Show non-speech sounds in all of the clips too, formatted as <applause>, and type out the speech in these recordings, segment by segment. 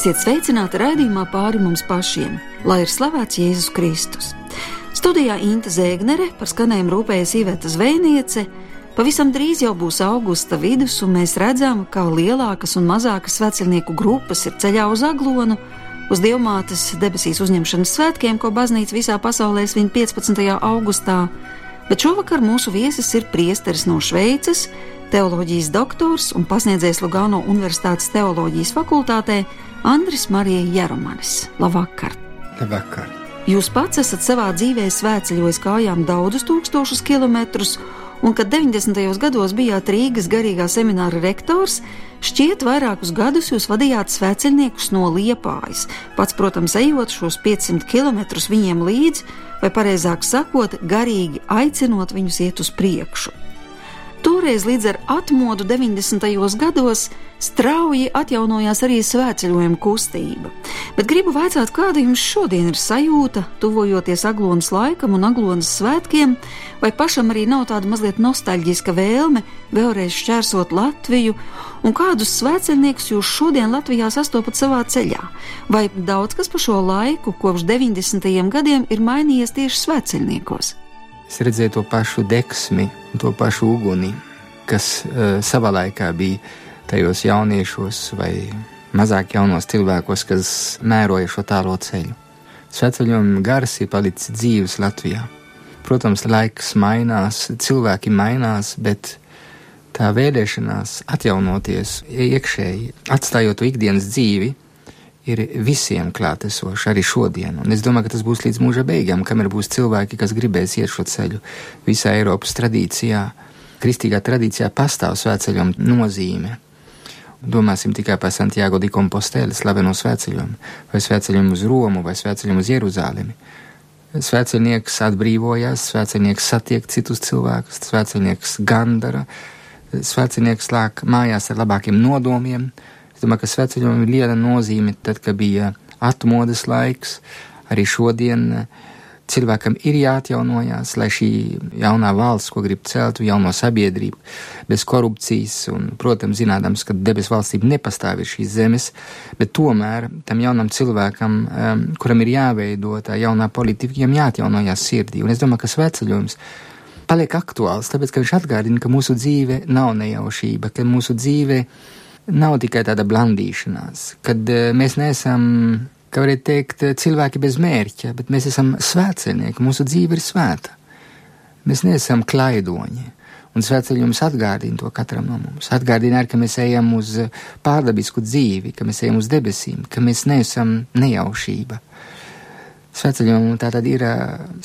Esiet sveicināti raidījumā pāri mums pašiem, lai ir slavēts Jēzus Kristus. Studijā Inte Zēgnere par skanējumu rūpējas Iveta Zvejniece. Pavisam drīz jau būs augusta vidus, un mēs redzam, kā lielākas un mazākas vecilnieku grupas ir ceļā uz Aglonu, uz Dievmātes debesīs uzņemšanas svētkiem, ko baznīca visā pasaulē svin 15. augustā. Bet šovakar mūsu viesis ir priesteris no Šveices, teoloģijas doktors un pasniedzējs Lugano Universitātes teoloģijas fakultātē Andris Marija Jeromanis. Labvakar! Labvakar! Jūs pats esat savā dzīvē svētceļojis kājām daudzus tūkstošus kilometrus, un kad 90. gados bijāt Rīgas garīgā semināra rektors, šķiet, vairākus gadus jūs vadījāt svētceļniekus no Liepājas, pats, protams, ejot šos 500 km viņiem līdzi, vai pareizāk sakot, garīgi aicinot viņus iet uz priekšu. Toreiz līdz ar atmodu 90. gados strauji atjaunojās arī svētceļojuma kustība. Bet gribu vaicāt, kāda jums šodien ir sajūta, tuvojoties aglonas laikam un aglonas svētkiem, vai pašam arī nav tāda mazliet nostalģiska vēlme vēlreiz šķērsot Latviju, un kādus svētceļniekus jūs šodien Latvijā sastopat savā ceļā? Vai daudz kas pa šo laiku, kopš 90. gadiem, ir mainījies tieši svētceļniekos? Es redzēju to pašu deksmi, to pašu uguni, kas uh, savā laikā bija tajos jauniešos vai mazāk jaunos cilvēkos, kas mēroja šo tālo ceļu. Sveceļojuma gars ir palicis dzīves Latvijā. Protams, laiks mainās, cilvēki mainās, bet tā vēlēšanās atjaunoties iekšēji, atstājot ikdienas dzīvi, ir visiem klātesoši arī šodien. Un es domāju, ka tas būs līdz mūža beigām, kamēr būs cilvēki, kas gribēs iet šo ceļu. Visā Eiropas tradīcijā, kristīgā tradīcijā pastāv svētceļojuma nozīme. Domāsim tikai par Santiago di Compostela slaveno svētceļojumu, vai svētceļojumu uz Romu, vai svētceļojumu uz Jeruzalemi. Svētceļnieks atbrīvojās, svētceļnieks satiek citus cilvēkus, svētceļnieks gandara, svētceļnieks lāk mājās ar labākiem nodomiem, Es domāju, ka sveceļojumam ir liela nozīme tad, kad bija atmodas laiks, arī šodien eh, cilvēkam ir jāatjaunojās, lai šī jaunā valsts, ko grib celt, jauno sabiedrību, bez korupcijas, un, protams, zinādams, ka debesu valstība nepastāv ir šīs zemes, bet tomēr tam jaunam cilvēkam, um, kuram ir jāveido tā jaunā politika, viņam jāatjaunojās sirdī. Un es domāju, ka sveceļojums paliek aktuāls, tāpēc, ka viņš atgādina, ka mūsu dzīve nav nejaušība, ka mūsu dzīve ir nav tikai tāda blandīšanās, kad eh, mēs neesam, kā varētu teikt, cilvēki bez mērķa, bet mēs esam svētceļnieki, mūsu dzīve ir svēta. Mēs neesam klaidoņi. Un svētceļojums atgādina to katram no mums. Atgādina arī, ka mēs ejam uz pārdabisku dzīvi, ka mēs ejam uz debesīm, ka mēs neesam nejaušība. Svētceļojumam tā tad ir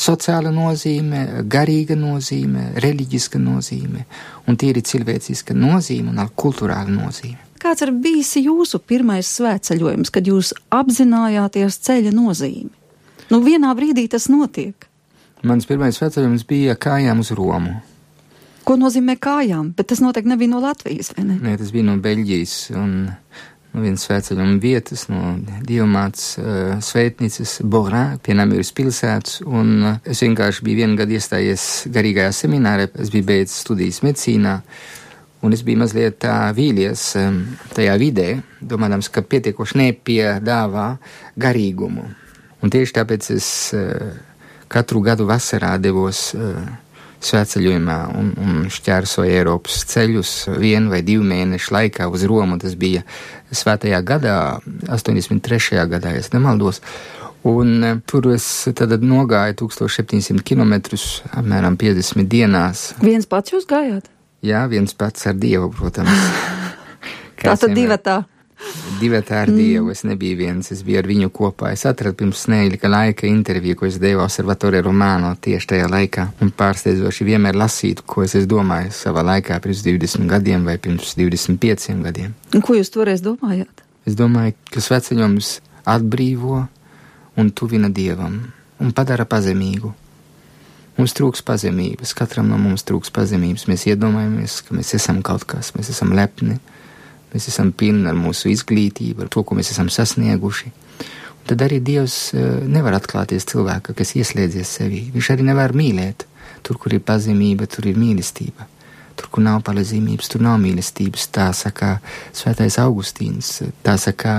sociāla nozīme, garīga nozīme, reliģiska nozīme, un tīri cilvēciska nozīme un kultūrāla nozīme. Kāds ir bijis jūsu pirmais svētceļojums, kad jūs apzinājāties ceļa nozīmi? Nu, vienā brīdī tas notiek. Mans pirmais svētceļojums bija kājām uz Romu. Ko nozīmē kājām? Bet tas noteikti nebija no Latvijas, vai ne? Nē, tas bija no Beļģijas un no vienas svētceļojuma vietas, no Dievmāts uh, svētnīcas Borā pie Namīras pilsētas, un uh, es vienkārši biju vienu gadu iestājies garīgajā seminārē, es biju beidzis studijas medicīnā, Un es biju mazliet tā vīlies tajā vidē, domājams, ka pietiekoši nepiedāvā garīgumu. Un tieši tāpēc es katru gadu vasarā devos svētceļojumā un, un šķērsoju Eiropas ceļus vienu vai divu mēnešu laikā uz Romu. Tas bija svētajā gadā, 83. gadā, ja nemaldos. Un tur es nogāju 1700 km, apmēram 50 dienās. Viens pats jūs gājāt? Jā, viens pats ar Dievu, protams. <laughs> Tā tad divatā. Divatā ar mm. Dievu. Es nebiju viens, es biju ar viņu kopā. Es atradu pirms neilga laika interviju, ko es devu Observatore Romano tieši tajā laikā. Un pārsteidzoši vienmēr lasītu, ko es domāju savā laikā pirms 20 gadiem vai pirms 25 gadiem. Un ko jūs toreiz domājāt? Es domāju, ka sveceļojums atbrīvo un tuvina Dievam un padara pazemīgu. Mums trūks pazemības, katram no mums trūks pazemības. Mēs iedomājamies, ka mēs esam kaut kas, mēs esam lepni, mēs esam pilni ar mūsu izglītību, ar to, ko mēs esam sasnieguši. Un tad arī Dievs eh, nevar atklāties cilvēkam, kas ieslēdzies sevī. Viņš arī nevar mīlēt. Tur, kur ir pazemība, tur ir mīlestība. Tur, kur nav palezīmības, tur nav mīlestības. Tā saka Svētais Augustīns, tā saka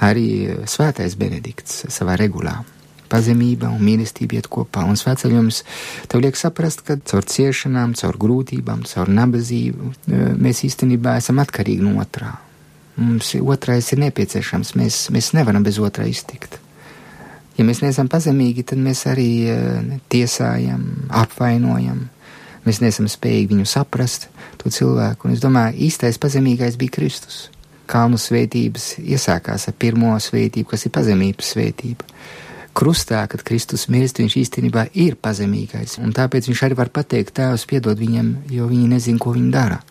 Arī svētais Benedikts savā regulā. Pazemība un mīlestība iet kopā, un svētceļums tev liek saprast, ka caur ciešanām, caur grūtībām, caur nabadzību mēs īstenībā esam atkarīgi no otrā. Mums otrais ir nepieciešams, mēs, mēs nevaram bez otrā iztikt. Ja mēs neesam pazemīgi, tad mēs arī tiesājam, apvainojam, mēs neesam spējīgi viņu saprast, to cilvēku. Un es domāju, īstais pazemīgais bija Kristus. Kalnu svētības iesākās ar pirmo svētību, kas ir pazemības svētība. Krustā, kad Kristus mirst, viņš īstenībā ir pazemīgais, un tāpēc viņš arī var pateikt, Tēvs, piedod viņam, jo viņi nezin, ko viņi dara.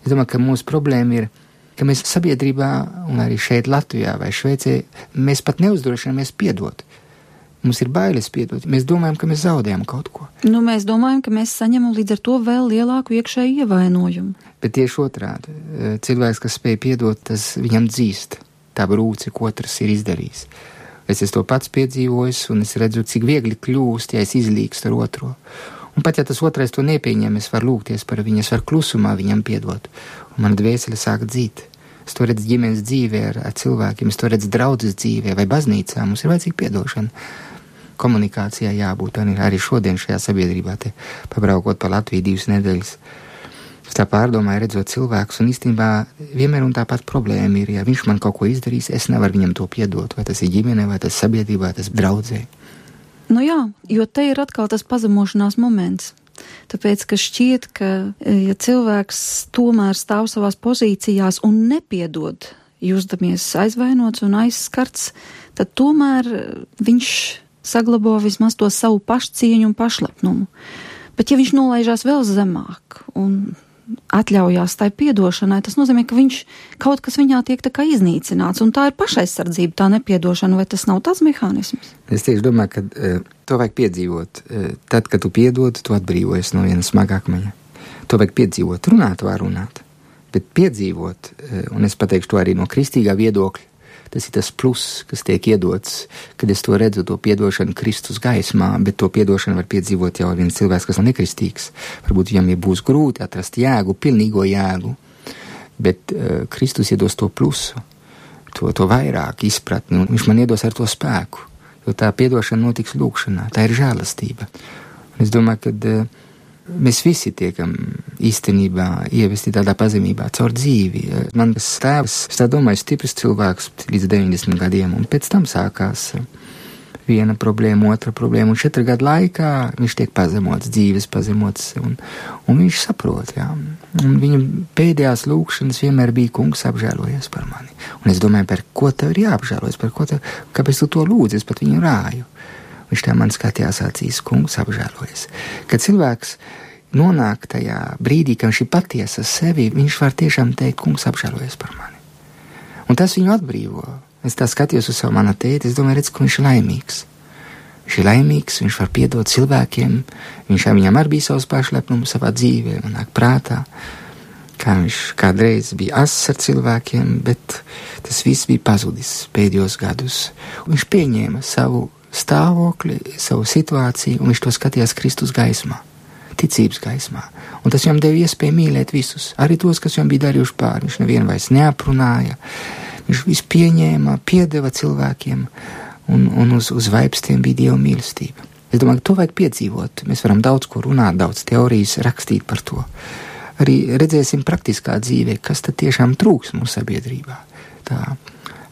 Es domāju, ka mūsu problēma ir, ka mēs sabiedrībā, un arī šeit Latvijā vai Šveicē, mēs pat neuzdrošinamies piedot. Mums ir bailes piedot. Mēs domājam, ka mēs zaudējam kaut ko. Nu, mēs domājam, ka mēs saņemam līdz ar to vēl lielāku iekšēju ievainojumu. Bet tieši otrādi, cilvēks, kas spēj piedot, tas viņam dzīst tā brūce, ko otrs ir izdarījis. Es esmu to pats piedzīvojis, un es redzu, cik viegli kļūst, ja es izlīgstu ar otru. Un pat ja tas otrais to nepieņem, es varu lūgties par viņu, es varu klusumā viņam piedot, un man dvēsele sāk dzīt. Es to redzu ģimenes dzīvē ar, ar cilvēkiem, es to redzu draudzes dzīvē vai baznīcā. Mums ir vajadzīga piedošana komunikācijai jābūt arī šodien šajā sabiedrībā, te pabraukot pa Latviju divas nedēļas. Es tā pārdomāju, redzot cilvēkus, un īstenībā vienmēr un tāpat problēma ir, ja viņš man kaut ko izdarīs, es nevaru viņam to piedot, vai tas ir ģimene, vai tas sabiedrībā, vai tas draudzē. Nu jā, jo te ir atkal tas pazemošanās moments. Tāpēc, ka šķiet, ka ja cilvēks tomēr stāv savās pozīcijās un nepiedod, jūtamies aizvainots un aizskarts, tad tomēr viņš saglabā vismaz to savu pašcieņu un pašlepnumu. Bet ja viņš nolaižās vēl zemāk un atļaujās tai piedošanai, tas nozīmē, ka viņš kaut kas viņā tiek tā kā iznīcināts, un tā ir pašaizsardzība, tā nepiedošana, vai tas nav tāds mehānisms? Es tieši domāju, ka uh, to vajag piedzīvot. Uh, tad, kad tu piedod, tu atbrīvojies no viena smaga akmeņa. To vajag piedzīvot, runāt var runāt, bet piedzīvot, uh, un es pateikšu to arī no kristīgā viedokļa, Tas ir tas pluss, kas tiek iedots, kad es to redzu, to piedošanu Kristus gaismā, bet to piedošanu var piedzīvot jau viens cilvēks, kas nav nekristīgs. Varbūt viņam ir būs grūti atrast jēgu, pilnīgo jēgu, bet uh, Kristus iedos to plusu, to, to vairāk izpratni, un viņš man iedos ar to spēku, jo tā piedošana notiks lūkšanā, tā ir žēlastība. Un es domāju, ka uh, Mēs visi tiekam īstenībā ievesti tādā pazemībā caur dzīvi. Man tas tēvs, es tā domāju, stiprs cilvēks līdz 90 gadiem, un pēc tam sākās viena problēma, otra problēma, un četru gadu laikā viņš tiek pazemots, dzīves pazemots, un, un viņš saprot, jā. Un viņa pēdējās lūkšanas vienmēr bija kungs apžēlojies par mani. Un es domāju, par ko tev ir jāapžēlojas, par ko tev, kāpēc tu to lūdzi, es pat viņu rāju. Viņš tā man skatījās acīs, kungs apžēlojas. Kad cilvēks nonāk tajā brīdī, kad viņš ir patiesa sevi, viņš var tiešām teikt, kungs apžēlojas par mani. Un tas viņu atbrīvo. Es tā skatījos uz savu manu tēti, es domāju, redz, ka viņš ir laimīgs. Viņš ir laimīgs, viņš var piedot cilvēkiem, viņš viņam arī bija savs pašlepnums savā dzīvē, man nāk prātā, kā viņš kādreiz bija ass ar cilvēkiem, bet tas viss bija pazudis pēdējos gadus. Un viņš pieņēma savu stāvokli, savu situāciju, un viņš to skatījās Kristus gaismā, ticības gaismā. Un tas viņam deva iespēju mīlēt visus, arī tos, kas viņam bija darījuši pāri. Viņš nevienu vairs neaprunāja, viņš visu pieņēma, piedeva cilvēkiem, un, un uz, uz vaipstiem bija dieva mīlestība. Es domāju, ka to vajag piedzīvot. Mēs varam daudz ko runāt, daudz teorijas rakstīt par to. Arī redzēsim praktiskā dzīvē, kas tad tiešām trūks mūsu sabiedrībā. Tā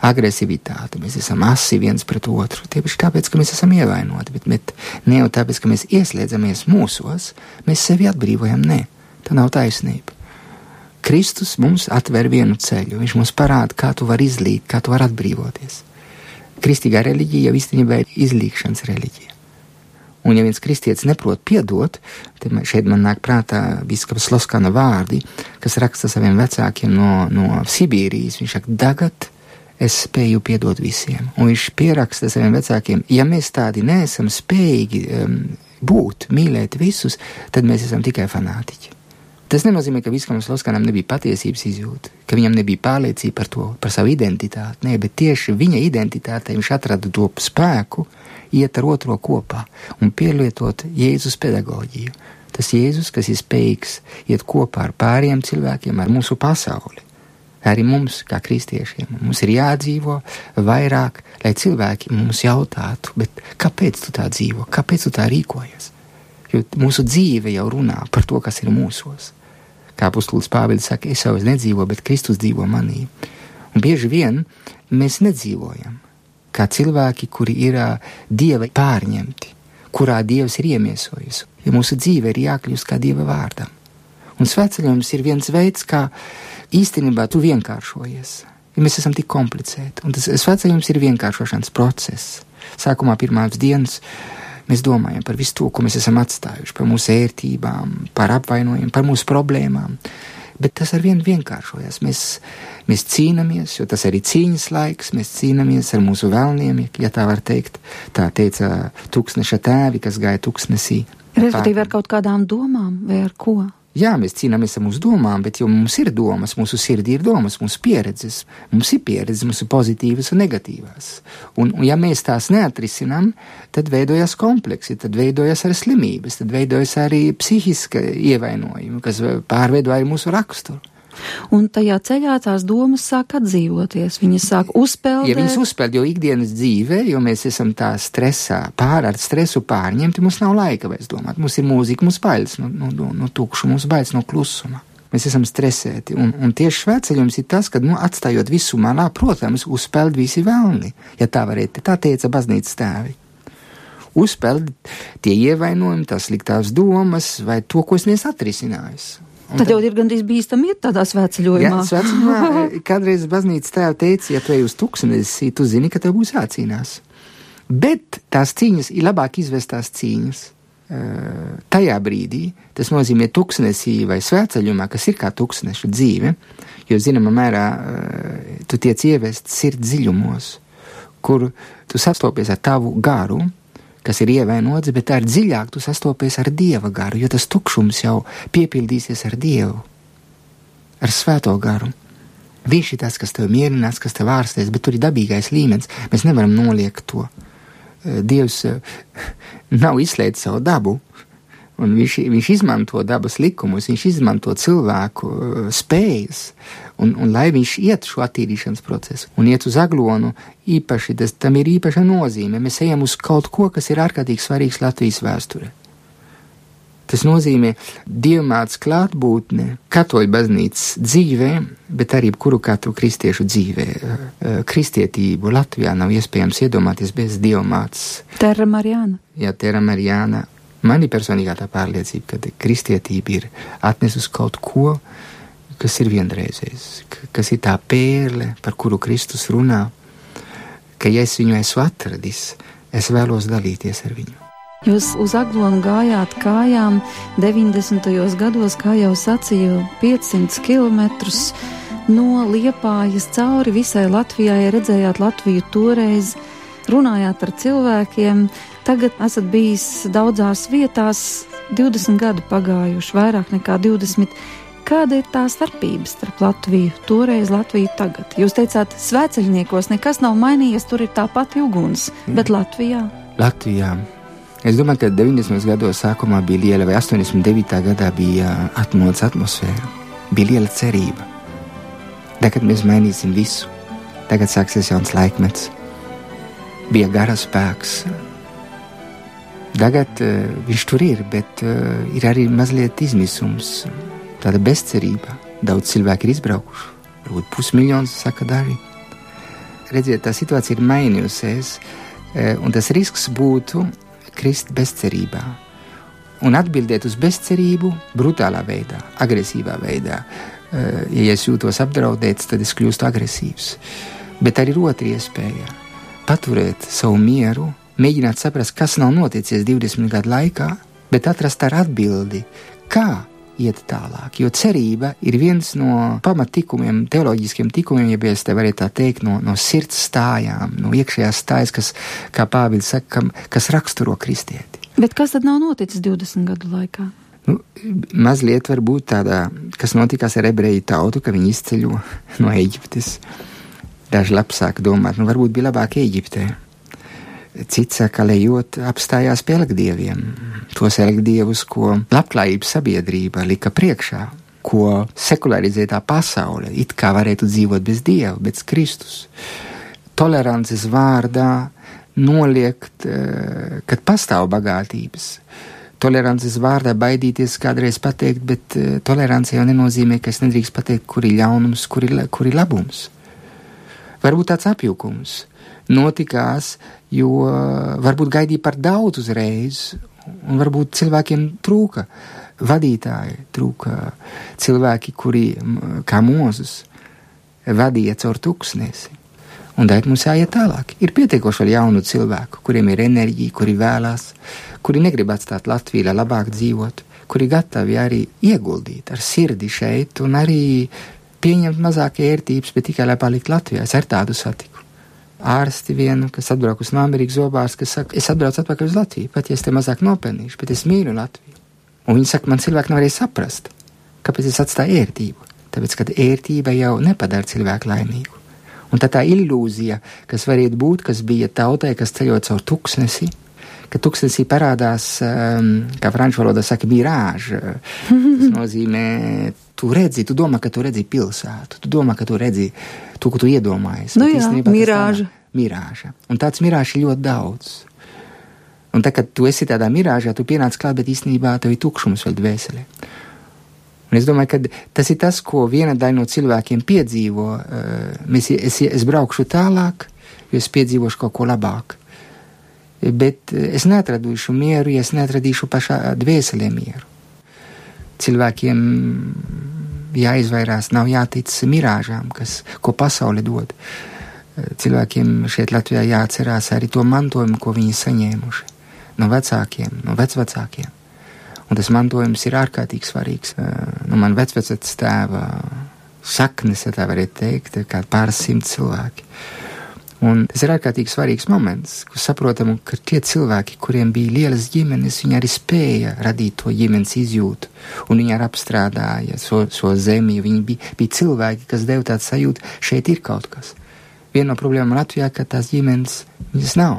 agresivitāte, mēs esam asi viens pret otru. Tieši tāpēc, ka mēs esam ievainoti, bet, bet ne jau tāpēc, ka mēs ieslēdzamies mūsos, mēs sevi atbrīvojam. Nē, tā nav taisnība. Kristus mums atver vienu ceļu, viņš mums parāda, kā tu vari izlīt, kā tu vari atbrīvoties. Kristīgā reliģija jau īstenībā ir izlīkšanas reliģija. Un, ja viens kristietis neprot piedot, tad šeit man nāk prātā biskupa Sloskana vārdi, kas raksta saviem vecākiem no, no Sibīrijas. Viņš saka, tagad es spēju piedot visiem. Un viņš pieraksta saviem vecākiem, ja mēs tādi neesam spējīgi um, būt, mīlēt visus, tad mēs esam tikai fanātiķi. Tas nenozīmē, ka Viskam Sloskanam nebija patiesības izjūta, ka viņam nebija pārliecība par to, par savu identitāti. Nē, bet tieši viņa identitātei viņš atrada to spēku iet ar otro kopā un pielietot Jēzus pedagoģiju. Tas Jēzus, kas ir spējīgs iet kopā ar pāriem cilvēkiem, ar mūsu pasauli Arī mums, kā kristiešiem, mums ir jādzīvo vairāk, lai cilvēki mums jautātu, kāpēc tu tā dzīvo, kāpēc tu tā rīkojies. Jo mūsu dzīve jau runā par to, kas ir mūsos. Kā puslūdz Pāvils saka, es jau nedzīvoju, bet Kristus dzīvo manī. Un bieži vien mēs nedzīvojam kā cilvēki, kuri ir dieva pārņemti, kurā dievs ir iemiesojis. Ja mūsu dzīve ir jākļūst kā dieva vārdam. Un svētceļojums ir viens veids, kā īstenībā tu vienkāršojies. Ja mēs esam tik komplicēti, un tas svētceļojums ir vienkāršošanas process. Sākumā pirmās dienas mēs domājam par visu to, ko mēs esam atstājuši, par mūsu ērtībām, par apvainojumiem, par mūsu problēmām. Bet tas ar vienu vienkāršojas. Mēs, mēs cīnāmies, jo tas arī cīņas laiks, mēs cīnāmies ar mūsu vēlniem, ja tā var teikt. Tā teica tūkstneša tēvi, kas gāja tūkstnesī. Respektīvi ar kaut kādām domām vai ar ko? Jā, mēs cīnāmies ar mūsu domām, bet jau mums ir domas, mūsu sirdī ir domas, mūsu pieredzes. Mums ir pieredzes, mums ir pozitīvas un negatīvas. Un, un ja mēs tās neatrisinām, tad veidojas kompleksi, tad veidojas arī slimības, tad veidojas arī psihiska ievainojumi, kas pārveido arī mūsu raksturu. Un tajā ceļā tās domas sāk atdzīvoties, viņas sāk uzpeldēt. Ja viņas uzpeld, jo ikdienas dzīvē, jo mēs esam tā stresā, pār ar stresu pārņemti, mums nav laika vairs domāt. Mums ir mūzika, mums bailes no, no, no, no tukšuma, mums bailes no klusuma. Mēs esam stresēti, un, un tieši svētceļojums ir tas, ka, nu, atstājot visu malā, protams, uzpeld visi vēlni, ja tā varētu, tā teica baznīcas tēvi uzpeld tie ievainojumi, tās sliktās domas vai to, ko es neesmu atrisinājis. Un tad jau ir gandrīz bīstami iet tādā svētceļojumā. Jā, svētceļojumā <laughs> kādreiz baznīcas tēva teica, ja tu ej uz tuksnesi, tu zini, ka tev būs jācīnās. Bet tās cīņas ir labāk izvestās cīņas. Tajā brīdī tas nozīmē tuksnesī vai svētceļumā, kas ir kā tuksneša dzīve, jo zināmā mērā tu tiec ievest sirds dziļumos, kur tu sastopies ar tavu garu, kas ir ievainots, bet ar dziļāk tu sastopies ar dieva garu, jo tas tukšums jau piepildīsies ar dievu, ar svēto garu. Viņš ir tas, kas tev mierinās, kas tev ārstēs, bet tur ir dabīgais līmenis. Mēs nevaram noliegt to. Eh, Dievs eh, <laughs> nav izslēdzis savu dabu, un viņš, viņš izmanto dabas likumus, viņš izmanto cilvēku eh, spējas, un, un lai viņš iet šo attīrīšanas procesu un iet uz aglonu, īpaši tas, tam ir īpaša nozīme. Mēs ejam uz kaut ko, kas ir ārkārtīgi svarīgs Latvijas vēsturē. Tas nozīmē dievmāts klātbūtne katoļu baznīcas dzīvē, bet arī kuru katru kristiešu dzīvē. Eh, kristietību Latvijā nav iespējams iedomāties bez dievmāts. Terra Marijāna. Jā, Terra Marijāna. Man ir personīgā pārliecība, ka kristietība ir atnesusi kaut ko, kas ir vienreizējs, kas ir tā pērle, par kuru Kristus runā, ka ja es viņu esmu atradis, es vēlos dalīties ar viņu. Jūs uz aglonu gājāt kājām 90. gados, kā jau sacīju, 500 km no Liepājas cauri visai Latvijai, redzējāt Latviju toreiz, runājāt ar cilvēkiem. Tagad esat bijis daudzās vietās, 20 gadu pagājuši, vairāk nekā 20 Kāda ir tā starpība starp Latviju toreiz, Latviju tagad? Jūs teicāt, svēceļniekos nekas nav mainījies, tur ir tā pati uguns, mm. bet Latvijā? Latvijā. Es domāju, ka 90. gados sākumā bija liela, vai 89. gadā bija atmodas atmosfēra, bija liela cerība. Tagad mēs mainīsim visu. Tagad sāksies jauns laikmets. Bija gara spēks. Tagad uh, viņš tur ir, bet uh, ir arī mazliet izmisums tāda bezcerība. Daudz cilvēku ir izbraukuši, varbūt pusmiljons, saka daži. Redziet, tā situācija ir mainījusies, e, un tas risks būtu krist bezcerībā. Un atbildēt uz bezcerību brutālā veidā, agresīvā veidā. E, ja es jūtos apdraudēts, tad es kļūstu agresīvs. Bet arī ir otra iespēja - paturēt savu mieru, mēģināt saprast, kas nav noticis 20 gadu laikā, bet atrast ar atbildi, kā iet tālāk. Jo cerība ir viens no pamatikumiem, teoloģiskiem tikumiem, ja es te varētu tā teikt, no, no sirds stājām, no iekšējās stājas, kas, kā Pāvils saka, kas raksturo kristieti. Bet kas tad nav noticis 20 gadu laikā? Nu, mazliet varbūt tādā, kas notikās ar ebreju tautu, ka viņi izceļo <laughs> no Eģiptes. Daži labi sāk domāt, nu varbūt bija labāk Eģiptē Cits saka, lejot apstājās pie elgdieviem, tos elgdievus, ko labklājības sabiedrība lika priekšā. ko sekularizētā pasaule it kā varētu dzīvot bez dieva, bez Kristus. Tolerances vārdā noliegt, eh, kad pastāv bagātības. Tolerances vārdā baidīties kādreiz pateikt, bet eh, tolerance jau nenozīmē, ka es nedrīkst pateikt, kur ir ļaunums, kur ir, kur ir labums. Varbūt tāds apjukums notikās, jo varbūt gaidīja par daudz uzreiz, un varbūt cilvēkiem trūka vadītāji, trūka cilvēki, kuri, kā mūzus, vadīja caur tūkstnesi. Un tad mums jāiet tālāk. Ir pietiekoši ar jaunu cilvēku, kuriem ir enerģija, kuri vēlās, kuri negrib atstāt Latviju, lai labāk dzīvotu, kuri gatavi arī ieguldīt ar sirdi šeit un arī pieņemt mazāk ērtības, bet tikai lai paliktu Latvijā. Es ar tādu satiku ārsti vienu, kas atbrauc no Amerikas zobārs, kas saka, es atbraucu atpakaļ uz Latviju, pat ja es te mazāk nopelnīšu, bet es mīlu Latviju. Un viņi saka, man cilvēki nevarēja saprast, kāpēc es atstāju ērtību. Tāpēc, ka ērtība jau nepadara cilvēku laimīgu. Un tā tā ilūzija, kas varētu būt, kas bija tautai, kas ceļot caur tuksnesi, ka tuksnesī parādās, um, kā franču valodā saka, mirāža. Tas <laughs> nozīmē, tu redzi, tu domā, ka tu redzi pilsētu, tu domā, ka tu redzi to, ko tu iedomājies. Nu jā, mirāža. Mirāža. Un tāds mirāžs ir ļoti daudz. Un tā, kad tu esi tādā mirāžā, tu pienāc klāt, bet īstenībā tev ir tukšums vēl dvēselē. Un es domāju, ka tas ir tas, ko viena daļa no cilvēkiem piedzīvo. Mēs, es, es braukšu tālāk, jo es piedzīvošu kaut ko labāku. Bet es neatradīšu mieru, ja es neatradīšu pašā dvēselē mieru. Cilvēkiem jāizvairās, nav jātic mirāžām, kas, ko pasaule dod. Cilvēkiem šeit Latvijā jāatcerās arī to mantojumu, ko viņi saņēmuši no vecākiem, no vecvecākiem. Un tas mantojums ir ārkārtīgi svarīgs. No man vecvecāts tēva saknes, ja tā varētu teikt, ir kā pāris simt cilvēki. Un tas ir ārkārtīgi svarīgs moments, kur saprotam, ka tie cilvēki, kuriem bija lielas ģimenes, viņi arī spēja radīt to ģimenes izjūtu, un viņi arī apstrādāja šo so, so zemi. Viņi bija, bija cilvēki, kas deva tādu sajūtu, šeit ir kaut kas. Viena no problēmām Latvijā, ka tās ģimenes viņas nav.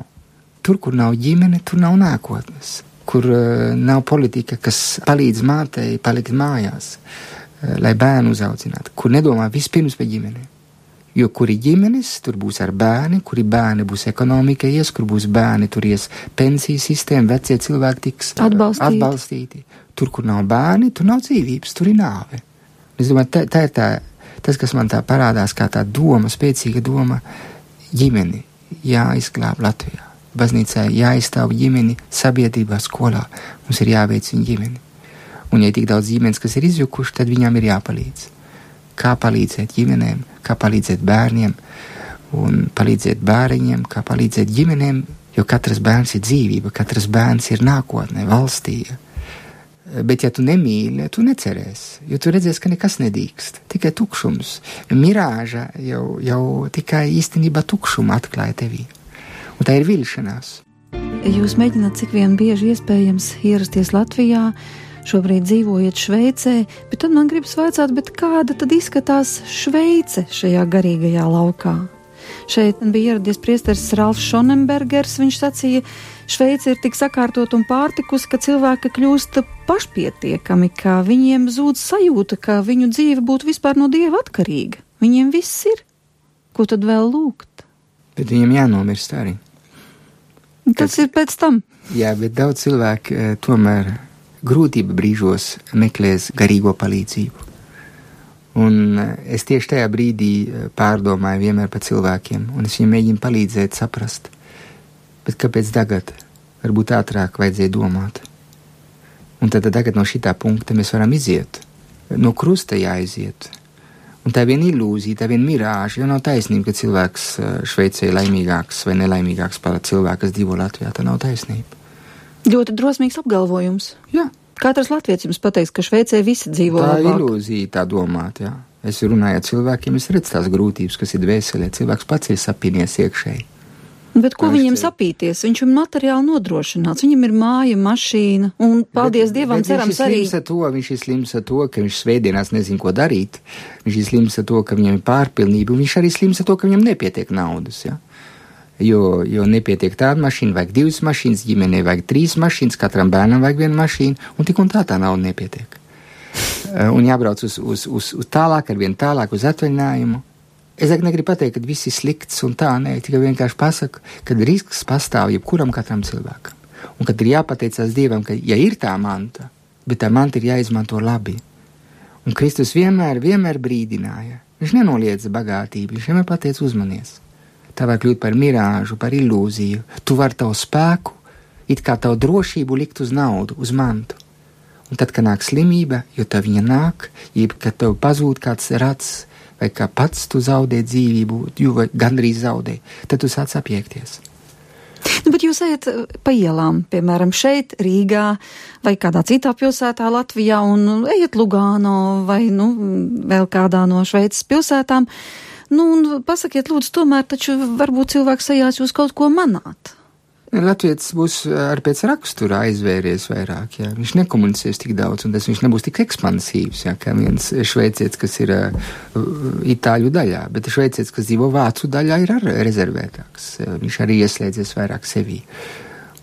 Tur, kur nav ģimene, tur nav nākotnes, kur uh, nav politika, kas palīdz mātei palikt mājās, uh, lai bērnu uzaudzinātu, kur nedomā vispirms par ģimeni. Jo kuri ģimenes, tur būs ar bērni, kuri bērni būs ekonomika ies, kur būs bērni, tur ies pensiju sistēma, vecie cilvēki tiks atbalstīti. atbalstīti. Tur, kur nav bērni, tur nav dzīvības, tur ir nāve. Es domāju, tā, tā ir tā, tas, kas man tā parādās kā tā doma, spēcīga doma, ģimeni jāizglāb Latvijā. Baznīcā jāizstāv ģimeni sabiedrībā, skolā. Mums ir jāveic viņa ģimeni. Un, ja ir tik daudz ģimenes, kas ir izjukuši, tad viņām ir jāpalīdz. Kā palīdzēt ģimenēm, kā palīdzēt bērniem, un palīdzēt bērniņiem, kā palīdzēt ģimenēm, jo katrs bērns ir dzīvība, katrs bērns ir nākotne, valstī. Bet, ja tu nemīli, tu necerēsi, jo tu redzēsi, ka nekas nedīkst, tikai tukšums. Mirāža jau, jau tikai īstenībā tukšumu atklāja tevī. Un tā ir vilšanās. Jūs mēģināt cik vien bieži iespējams ierasties Latvijā, šobrīd dzīvojat Šveicē, bet tad man gribas vaicāt, kāda tad izskatās Šveice šajā garīgajā laukā? Šeit bija ieradies priesteris Ralfs Šonenbergers. Viņš sacīja, Šveice ir tik sakārtot un pārtikus, ka cilvēki kļūst pašpietiekami, ka viņiem zūd sajūta, ka viņu dzīve būtu vispār no dieva atkarīga. Viņiem viss ir. Ko tad vēl lūgt? Bet viņiem jānomirst arī. Tas Kad, ir pēc tam. Jā, bet daudz cilvēku e, tomēr grūtību brīžos meklēs garīgo palīdzību. Un eh, es tieši tajā brīdī eh, pārdomāju vienmēr par cilvēkiem, un es viņiem mēģinu palīdzēt saprast, bet kāpēc tagad? Varbūt ātrāk vajadzēja domāt. Un tad tagad no šī punkta mēs varam iziet, no krusta jāiziet. Un tā ir viena ilūzija, tā ir viena mirāža, jo nav taisnība, ka cilvēks eh, Šveicē ir laimīgāks vai nelaimīgāks par cilvēku, kas dzīvo Latvijā. Tā nav taisnība. Ļoti drosmīgs apgalvojums. Jā. Katrs latviečs jums pateiks, ka Šveicē visi dzīvo tā labāk. Tā ir ilūzija tā domāt, jā. Es runāju ar cilvēkiem, es redzu tās grūtības, kas ir dvēselē. Cilvēks pats ir sapīnies iekšēji. Bet ko viņam sapīties? Viņš ir materiāli nodrošināts. Viņam ir māja, mašīna, un paldies bet, Dievam, bet cerams arī. To, viņš ir slims ar to, ka viņš svētdienās nezin, ko darīt. Viņš ir slims ar to, ka viņam ir pārpilnība, un viņš arī slims ar to, ka viņam nepietiek naudas. Ja? Jo, jo nepietiek tāda mašīna, vajag divas mašīnas, ģimenei vajag trīs mašīnas, katram bērnam vajag viena mašīna, un tik un tā tā nauda nepietiek. <laughs> un jābrauc uz, uz, uz, uz tālāk, ar vien tālāk uz atvaļinājumu. Es negribu pateikt, ka viss ir slikts un tā, nē, tikai vienkārši pasaku, ka risks pastāv jebkuram katram cilvēkam. Un kad ir jāpateicās Dievam, ka, ja ir tā manta, bet tā manta ir jāizmanto labi. Un Kristus vienmēr, vienmēr brīdināja. Viņš nenoliedza bagātību, viņš vienmēr pateica uzmanies. Tā var kļūt par mirāžu, par ilūziju. Tu vari tavu spēku, it kā tavu drošību likt uz naudu, uz mantu. Un tad, kad nāk slimība, jo tā viņa nāk, jeb kad tev pazūd kāds rats, vai kā pats tu zaudē dzīvību, jo gandrīz zaudē, tad tu sāc apiekties. Nu, bet jūs ejat eh, pa ielām, piemēram, šeit, Rīgā vai kādā citā pilsētā Latvijā un nu, ejat Lugāno vai, nu, vēl kādā no Šveices pilsētām. Nu, un pasakiet, lūdzu, tomēr taču varbūt cilvēks sajās jūs kaut ko manāt. Latvijas būs ar pēc rakstura aizvēries vairāk, jā. viņš nekomunicēs tik daudz, un tas viņš nebūs tik ekspansīvs, jā, kā viens šveicietis, kas ir uh, itāļu daļā, bet šveicietis, kas dzīvo vācu daļā, ir ar rezervētāks, viņš arī ieslēdzies vairāk sevī.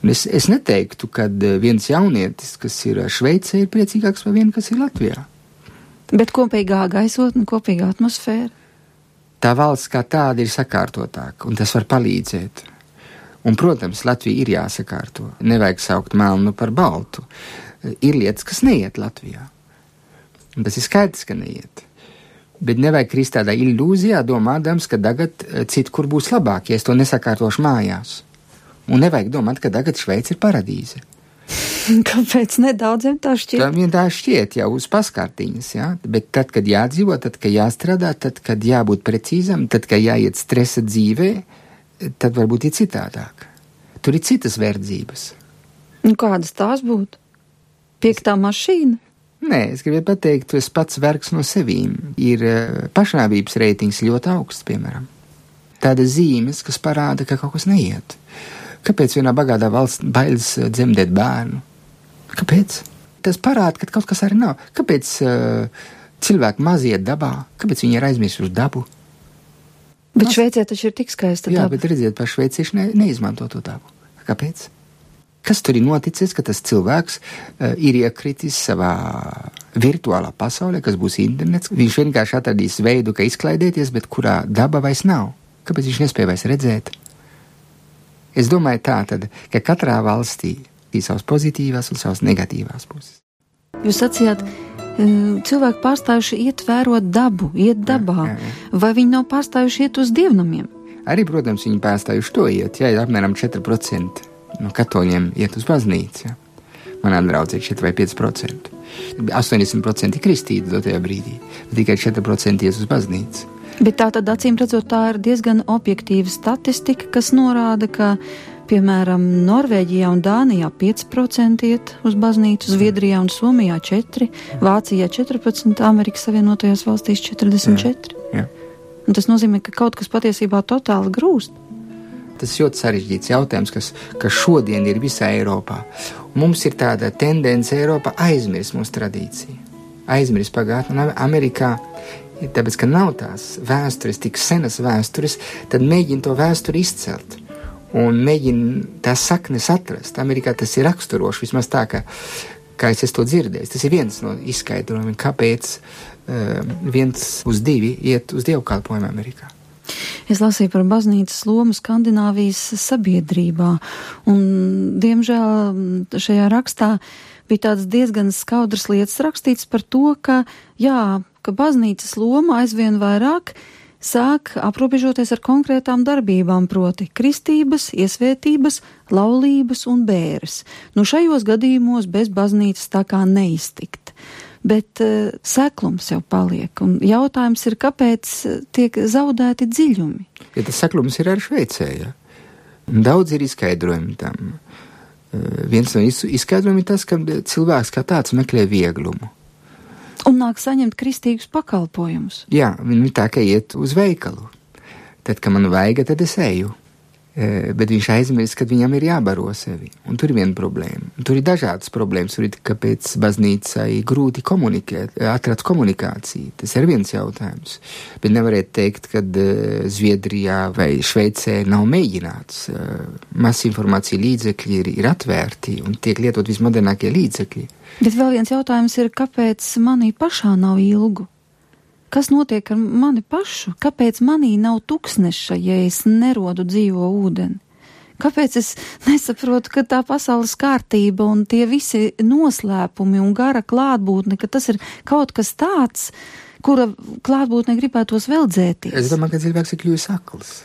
Un es, es neteiktu, ka viens jaunietis, kas ir Šveicē, ir priecīgāks par vienu, kas ir Latvijā. Bet kopīgā gaisotne, kopīgā atmosfēra? Tā valsts kā tāda ir sakārtotāka, un tas var palīdzēt. Un, protams, Latvija ir jāsakārto. Nevajag saukt melnu par baltu. Ir lietas, kas neiet Latvijā. Un tas ir skaidrs, ka neiet. Bet nevajag krist tādā ilūzijā, domādams, ka tagad eh, citur būs labāk, ja es to nesakārtošu mājās. Un nevajag domāt, ka tagad Šveice ir paradīze. <laughs> Kāpēc nedaudziem tā šķiet? Tā vien tā šķiet jau uz paskārtiņas, jā. Bet tad, kad jādzīvo, tad, kad jāstrādā, tad, kad jābūt precīzam, tad, kad jāiet stresa dzīvē, tad varbūt ir citādāk. Tur ir citas verdzības. Un kādas tās būtu? Piektā mašīna? Nē, es gribēju pateikt, esi pats vergs no sevīm. Ir eh, pašnāvības reitings ļoti augsts, piemēram. Tāda zīmes, kas parāda, ka kaut kas neiet. Kāpēc vienā bagātā valsts bailes dzemdēt bērnu? Kāpēc? Tas parāda, ka kaut kas arī nav. Kāpēc uh, cilvēki maziet dabā? Kāpēc viņi ir aizmirsuši dabu? Bet Šveicē taču ir tik skaista Jā, daba. bet redziet, pa šveicieši ne, neizmanto to dabu. Kāpēc? Kas tur ir noticis, ka tas cilvēks uh, ir iekritis savā virtuālā pasaulē, kas būs internets? Viņš vienkārši atradīs veidu, kā izklaidēties, bet kurā daba vairs nav. Kāpēc viņš nespēja vairs redzēt? Es domāju tā tad, ka katrā valstī ir savas pozitīvās un savas negatīvās puses. Jūs sacījāt, cilvēki pārstājuši iet vērot dabu, iet dabā, jā, jā, jā. vai viņi nav pārstājuši iet uz dievnamiem? Arī, protams, viņi pārstājuši to iet, ja apmēram 4% no katoļiem iet uz baznīcu. Ja. Manā draudzē ir 4 vai 5%. 80% ir kristīti dotajā brīdī, tikai 4% iet uz baznīcu. Bet tā tad acīm redzot, tā ir diezgan objektīva statistika, kas norāda, ka Piemēram, Norvēģijā un Dānijā 5% iet uz baznīcu, Zviedrijā un Somijā 4%, Vācijā 14%, Amerikas Savienotajās valstīs 44%. Jā, jā. Un tas nozīmē, ka kaut kas patiesībā totāli grūst. Tas ļoti sarežģīts jautājums, kas, kas šodien ir visā Eiropā. Mums ir tāda tendence Eiropā aizmirst mūsu tradīciju, aizmirst pagātni. Amerikā, tāpēc, ka nav tās vēstures, tik senas vēstures, tad mēģina to vēsturi izcelt un mēģina tās saknes atrast. Amerikā tas ir raksturoši, vismaz tā, ka, kā es to dzirdēju. Tas ir viens no izskaidrojumiem, kāpēc uh, viens uz divi iet uz dievkalpojumu Amerikā. Es lasīju par baznīcas lomu Skandināvijas sabiedrībā, un, diemžēl, šajā rakstā bija tāds diezgan skaudrs lietas rakstīts par to, ka, jā, ka baznīcas loma aizvien vairāk uh, sāk aprobežoties ar konkrētām darbībām, proti kristības, iesvētības, laulības un bēres. Nu šajos gadījumos bez baznīcas tā kā neiztikt. Bet uh, seklums jau paliek, un jautājums ir, kāpēc eh, tiek zaudēti dziļumi? Ja tas seklums ir arī Šveicē, ja? Daudz ir izskaidrojumi tam. Uh, viens no izskaidrojumiem ir tas, ka cilvēks kā tāds meklē vieglumu un nāk saņemt kristīgus pakalpojumus. Jā, viņi tā kā iet uz veikalu. Tad, kad man vajag, tad es eju. Eh, bet viņš aizmirst, ka viņam ir jābaro sevi. Un tur ir viena problēma. Un tur ir dažādas problēmas. Tur ir kāpēc baznīcai grūti komunikēt, atrast komunikāciju. Tas ir viens jautājums. Bet nevarētu teikt, ka uh, Zviedrijā vai Šveicē nav mēģināts. Uh, Masinformācija līdzekļi ir, ir atvērti un tiek lietot vismodernākie līdzekļi. Bet vēl viens jautājums ir, kāpēc manī pašā nav ilgu? Kas notiek ar mani pašu? Kāpēc manī nav tuksneša, ja es nerodu dzīvo ūdeni? Kāpēc es nesaprotu, ka tā pasaules kārtība un tie visi noslēpumi un gara klātbūtne, ka tas ir kaut kas tāds, kura klātbūtne gribētos vēl dzēties? Es domāju, ka cilvēks ir kļuvis akls.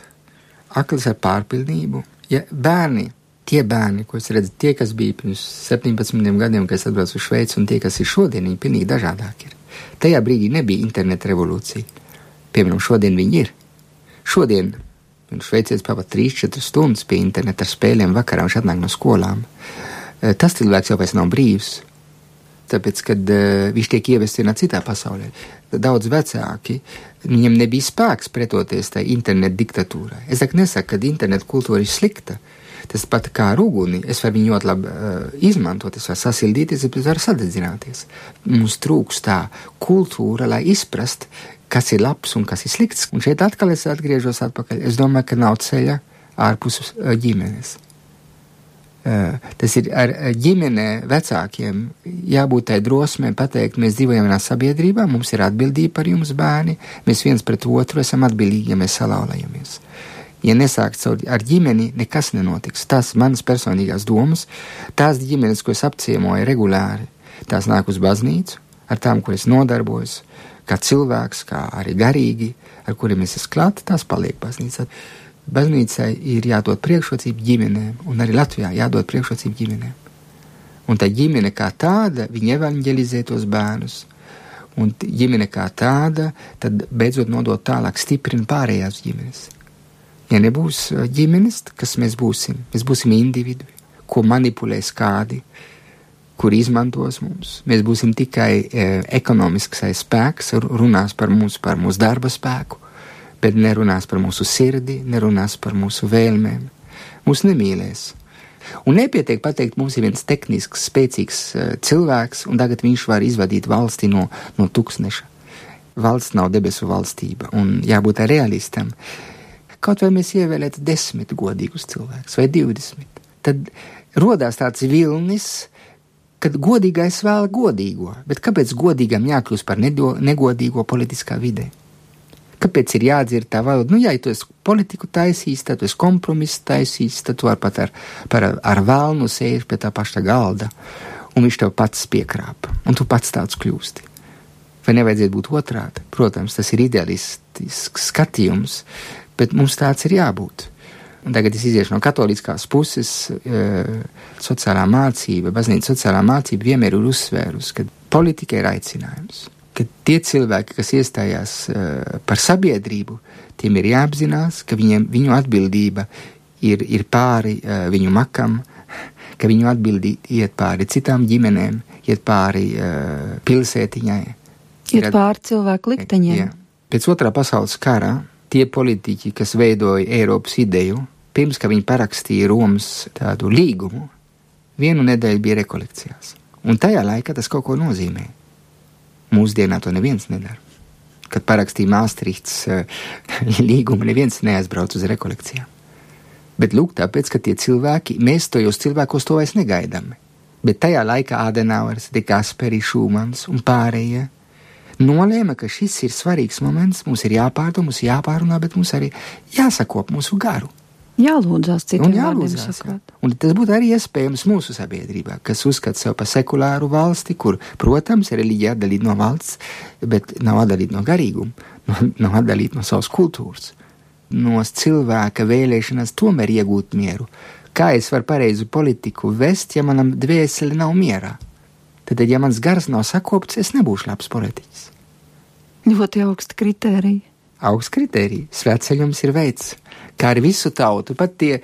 Akls ar pārpilnību. Ja bērni, tie bērni, ko es redzu, tie, kas bija pirms 17 gadiem, kad es atbraucu uz Šveici, un tie, kas ir šodien, viņi pilnīgi dažādāki ir. Tajā brīdī nebija interneta revolūcija. Piemēram, šodien viņi ir. Šodien veicīs pat 3-4 stundas pie interneta ar spēlēm vakarā, viņš atnāk no skolām. Eh, tas cilvēks jau vairs nav brīvs. Tāpēc, kad uh, viņš tiek ievests vienā citā pasaulē, daudz vecāki, viņiem nebija spēks pretoties tai internetu diktatūrai. Es nesaku, ka internetu kultūra ir slikta, uh, Tas pat kā ar uguni, es varu viņu ļoti labi uh, izmantot, es varu sasildīties, es varu sadedzināties. Mums trūkst tā kultūra, lai izprast, kas ir labs un kas ir slikts. Un šeit atkal es atgriežos atpakaļ. Es domāju, ka nav ceļa ārpus uh, ģimenes. Uh, tas ir ar ģimenē vecākiem jābūt tai drosmei pateikt, mēs dzīvojam vienā sabiedrībā, mums ir atbildība par jums, bērni, mēs viens pret otru esam atbildīgi, ja mēs salaulajamies. Uh, ja nesākt ar ģimeni, nekas nenotiks. Tas manas personīgās domas, tās ģimenes, ko es apciemoju regulāri, tās nāk uz baznīcu, ar tām, kur es nodarbojos, kā cilvēks, kā arī garīgi, ar kuriem es esmu klāt, tās paliek baznīcā. Baznīcai ir jādod priekšrocība ģimenēm, un arī Latvijā jādod priekšrocība ģimenēm. Un tā ģimene kā tāda, viņa evanģelizē tos bērnus, un ģimene kā tāda, tad beidzot nodot tālāk, stiprina pārējās ģimenes. Ja nebūs ģimenes, kas mēs būsim? Mēs būsim individui, ko manipulēs kādi, kur izmantos mums. Mēs būsim tikai e, ekonomisks spēks, runās par mums, par mūsu darba spēku, bet nerunās par mūsu sirdi, nerunās par mūsu vēlmēm. Mūs nemīlēs. Un nepietiek pateikt, mums ir viens tehnisks, spēcīgs uh, cilvēks, un tagad viņš var izvadīt valsti no, no tūkstneša. Valsts nav debesu valstība, un jābūt realistam. Uh, kaut vai mēs ievēlētu desmit godīgus cilvēkus vai divdesmit, tad rodās tāds vilnis, kad godīgais vēl godīgo, bet kāpēc godīgam jākļūst par nedo, negodīgo politiskā vidē? Kāpēc ir jādzird tā valoda? Nu, ja tu esi politiku taisījis, tad tu esi kompromisu taisījis, tad tu vari pat ar, par, ar vēlnu sēžat pie tā paša galda, un viņš tev pats piekrāpa, un tu pats tāds kļūsti. Vai nevajadzētu būt otrādi? Protams, tas ir idealistisks skatījums, bet mums tāds ir jābūt. Un tagad es iziešu no katoliskās puses, e, sociālā mācība, baznīca sociālā mācība vienmēr ir uzsvērusi, ka politika ir aicinājums. Ka tie cilvēki, kas iestājās e, par sabiedrību, tiem ir jāapzinās, ka viņiem, viņu atbildība ir, ir pāri e, viņu makam, ka viņu atbildība iet pāri citām ģimenēm, iet pāri pilsētiņai. Iet pāri cilvēku likteņiem. Jā. Pēc otrā pasaules kara tie politiķi, kas veidoja Eiropas ideju, pirms ka viņi parakstīja Romas tādu līgumu, vienu nedēļu bija rekolekcijās. Un tajā laikā tas kaut ko nozīmē. Mūsdienā to neviens nedara. Kad parakstīja Maastrichts uh, <laughs> līgumu, neviens neaizbrauc uz rekolekcijām. Bet lūk, tāpēc, ka tie cilvēki, mēs tojos cilvēkos to vairs negaidām. Bet tajā laikā Adenauers, De Gasperi, Šūmans un pārējie nolēma, ka šis ir svarīgs moments, mums ir jāpārdomā, mums jāpārunā, bet mums arī jāsakop mūsu garu. Jālūdzās citiem jālūdzās, Un tas būtu arī iespējams mūsu sabiedrībā, kas uzskata sevi par sekulāru valsti, kur, protams, reliģija atdalīta no valsts, bet nav atdalīta no garīguma, no, nav atdalīta no savas kultūras, no cilvēka vēlēšanas tomēr iegūt mieru. Kā es varu pareizu politiku vest, ja manam dvēseli nav mierā? Tad, ja mans gars nav sakopts, es nebūšu labs politiķis. Ļoti augsta kritērija. Augsts kritērija. Svētceļums ir veids, kā ar visu tautu. Pat tie,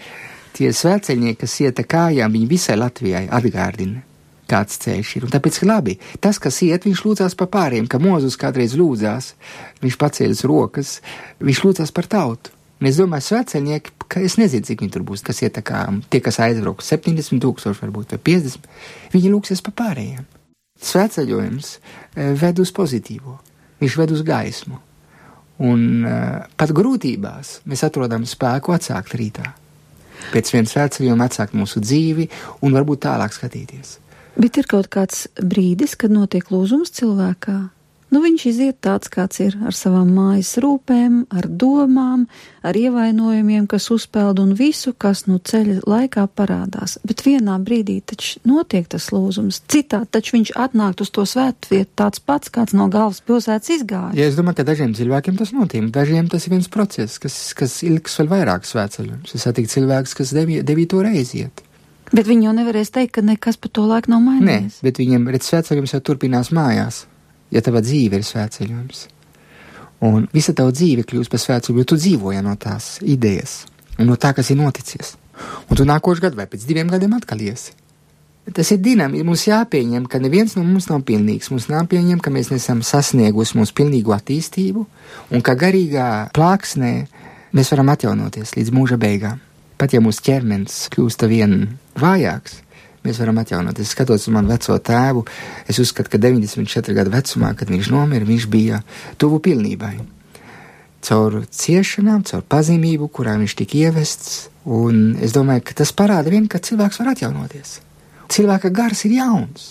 tie svētceļnieki, kas ieta kājām, viņi visai Latvijai atgādina, kāds ceļš ir. Un tāpēc labi, tas, kas iet, viņš lūdzās par pāriem, ka Mozus kādreiz lūdzās, viņš pacēlis rokas, viņš lūdzās par tautu. Un es domāju, svētceļnieki, ka es nezinu, cik viņi tur būs. Kas ir kā tie, kas aizbrauks 70 tūkstoši, varbūt vai 50, viņi lūksies pa pārējiem. Svētceļojums eh, ved uz pozitīvo, viņš ved uz gaismu. Un uh, pat grūtībās mēs atrodam spēku atsākt rītā. Pēc viena svētceļojuma atsākt mūsu dzīvi un varbūt tālāk skatīties. Bet ir kaut kāds brīdis, kad notiek lūzums cilvēkā. Nu, viņš iziet tāds, kāds ir, ar savām mājas rūpēm, ar domām, ar ievainojumiem, kas uzpeld un visu, kas nu ceļa laikā parādās. Bet vienā brīdī taču notiek tas lūzums. Citā taču viņš atnākt uz to svētvietu tāds pats, kāds no galvaspilsētas izgāja. Ja es domāju, ka dažiem cilvēkiem tas notiek, dažiem tas ir viens process, kas, kas ilgs vēl vairāk svētceļojums. Es satiku cilvēkus, kas devīto reizi iet. Bet viņi jau nevarēs teikt, ka nekas pa to laiku nav mainījies. Nē, bet viņiem redz svētceļojums jau turpinās mājās ja tava dzīve ir svētceļojums. Un visa tava dzīve kļūst par svētceļu, jo tu dzīvoji no tās idejas un no tā, kas ir noticis. Un tu nākošu gadu vai pēc diviem gadiem atkal iesi. Tas ir dinamiski. Mums jāpieņem, ka neviens no mums nav pilnīgs. Mums jāpieņem, ka mēs nesam sasnieguši mūsu pilnīgo attīstību un ka garīgā plāksnē mēs varam atjaunoties līdz mūža beigām. Pat ja mūsu ķermenis kļūst vien vājāks, mēs varam atjaunoties. Skatot uz manu veco tēvu, es uzskatu, ka 94 gadu vecumā, kad viņš nomira, viņš bija tuvu pilnībai. Caur ciešanām, caur pazīmību, kurā viņš tika ievests, un es domāju, ka tas parāda vien, ka cilvēks var atjaunoties. Cilvēka gars ir jauns,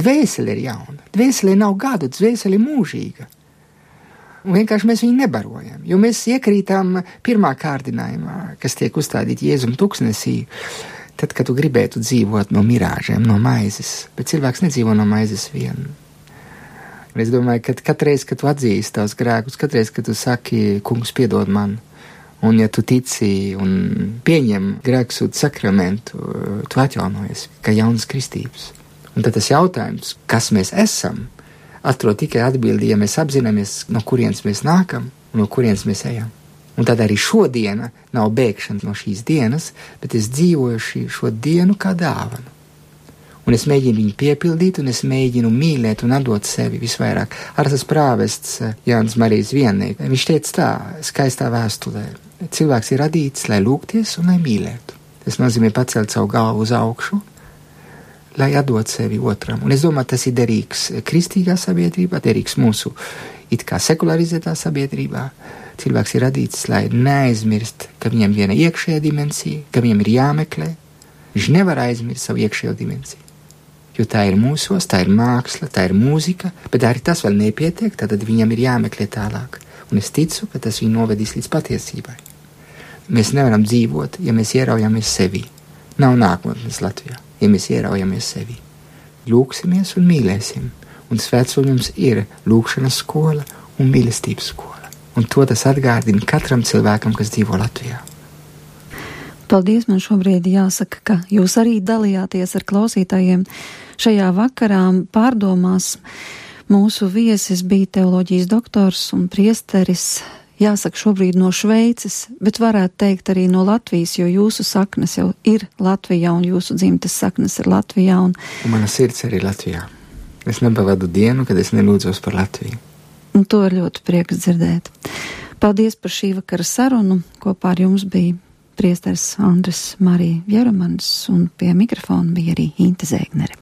dvēsele ir jauna, dvēsele nav gadu, dvēsele ir mūžīga. Un vienkārši mēs viņu nebarojam, jo mēs iekrītām pirmā kārdinājumā, kas tiek uzstādīta Jēzum tuksnesī tad, kad tu gribētu dzīvot no mirāžiem, no maizes, bet cilvēks nedzīvo no maizes vien. Un es domāju, ka katreiz, kad tu atzīsti tavus grēkus, katreiz, kad tu saki, kungs, piedod man, un ja tu tici un pieņem grēksūdu sakramentu, tu atjaunojies kā jaunas kristības. Un tad tas jautājums, kas mēs esam, atrod tikai atbildi, ja mēs apzināmies, no kurienes mēs nākam un no kurienes mēs ejam. Un tad arī šodiena nav bēgšana no šīs dienas, bet es dzīvoju šī, šo dienu kā dāvanu. Un es mēģinu viņu piepildīt, un es mēģinu mīlēt un atdot sevi visvairāk. Ar tas prāvests eh, Jānis Marijas viennieks. Viņš teica tā, skaistā vēstulē. Cilvēks ir radīts, lai lūgties un lai mīlētu. Tas nozīmē pacelt savu galvu uz augšu, lai atdot sevi otram. Un es domāju, tas ir derīgs kristīgā sabiedrībā, derīgs mūsu it kā sekularizētā sabiedrībā Cilvēks ir radīts, lai neaizmirst, ka viņam viena iekšējā dimensija, ka viņam ir jāmeklē. Viņš nevar aizmirst savu iekšējo dimensiju. Jo tā ir mūsos, tā ir māksla, tā ir mūzika, bet arī tas vēl nepietiek, tad viņam ir jāmeklē tālāk. Un es ticu, ka tas viņu novedīs līdz patiesībai. Mēs nevaram dzīvot, ja mēs ieraujamies sevi. Nav nākotnes Latvijā, ja mēs ieraujamies sevi. Lūksimies un mīlēsim, un svētceļums ir lūkšanas skola un mīlestības skola un to tas atgādina katram cilvēkam, kas dzīvo Latvijā. Paldies, man šobrīd jāsaka, ka jūs arī dalījāties ar klausītājiem šajā vakarā pārdomās. Mūsu viesis bija teoloģijas doktors un priesteris, jāsaka, šobrīd no Šveices, bet varētu teikt arī no Latvijas, jo jūsu saknes jau ir Latvijā un jūsu dzimtes saknes ir Latvijā. Un, un mana sirds arī Latvijā. Es nepavadu dienu, kad es nelūdzos par Latviju un to ir ļoti prieks dzirdēt. Paldies par šī vakara sarunu. Kopā ar jums bija priesteris Andris Marija Jeramans un pie mikrofona bija arī Inte Zēgnere.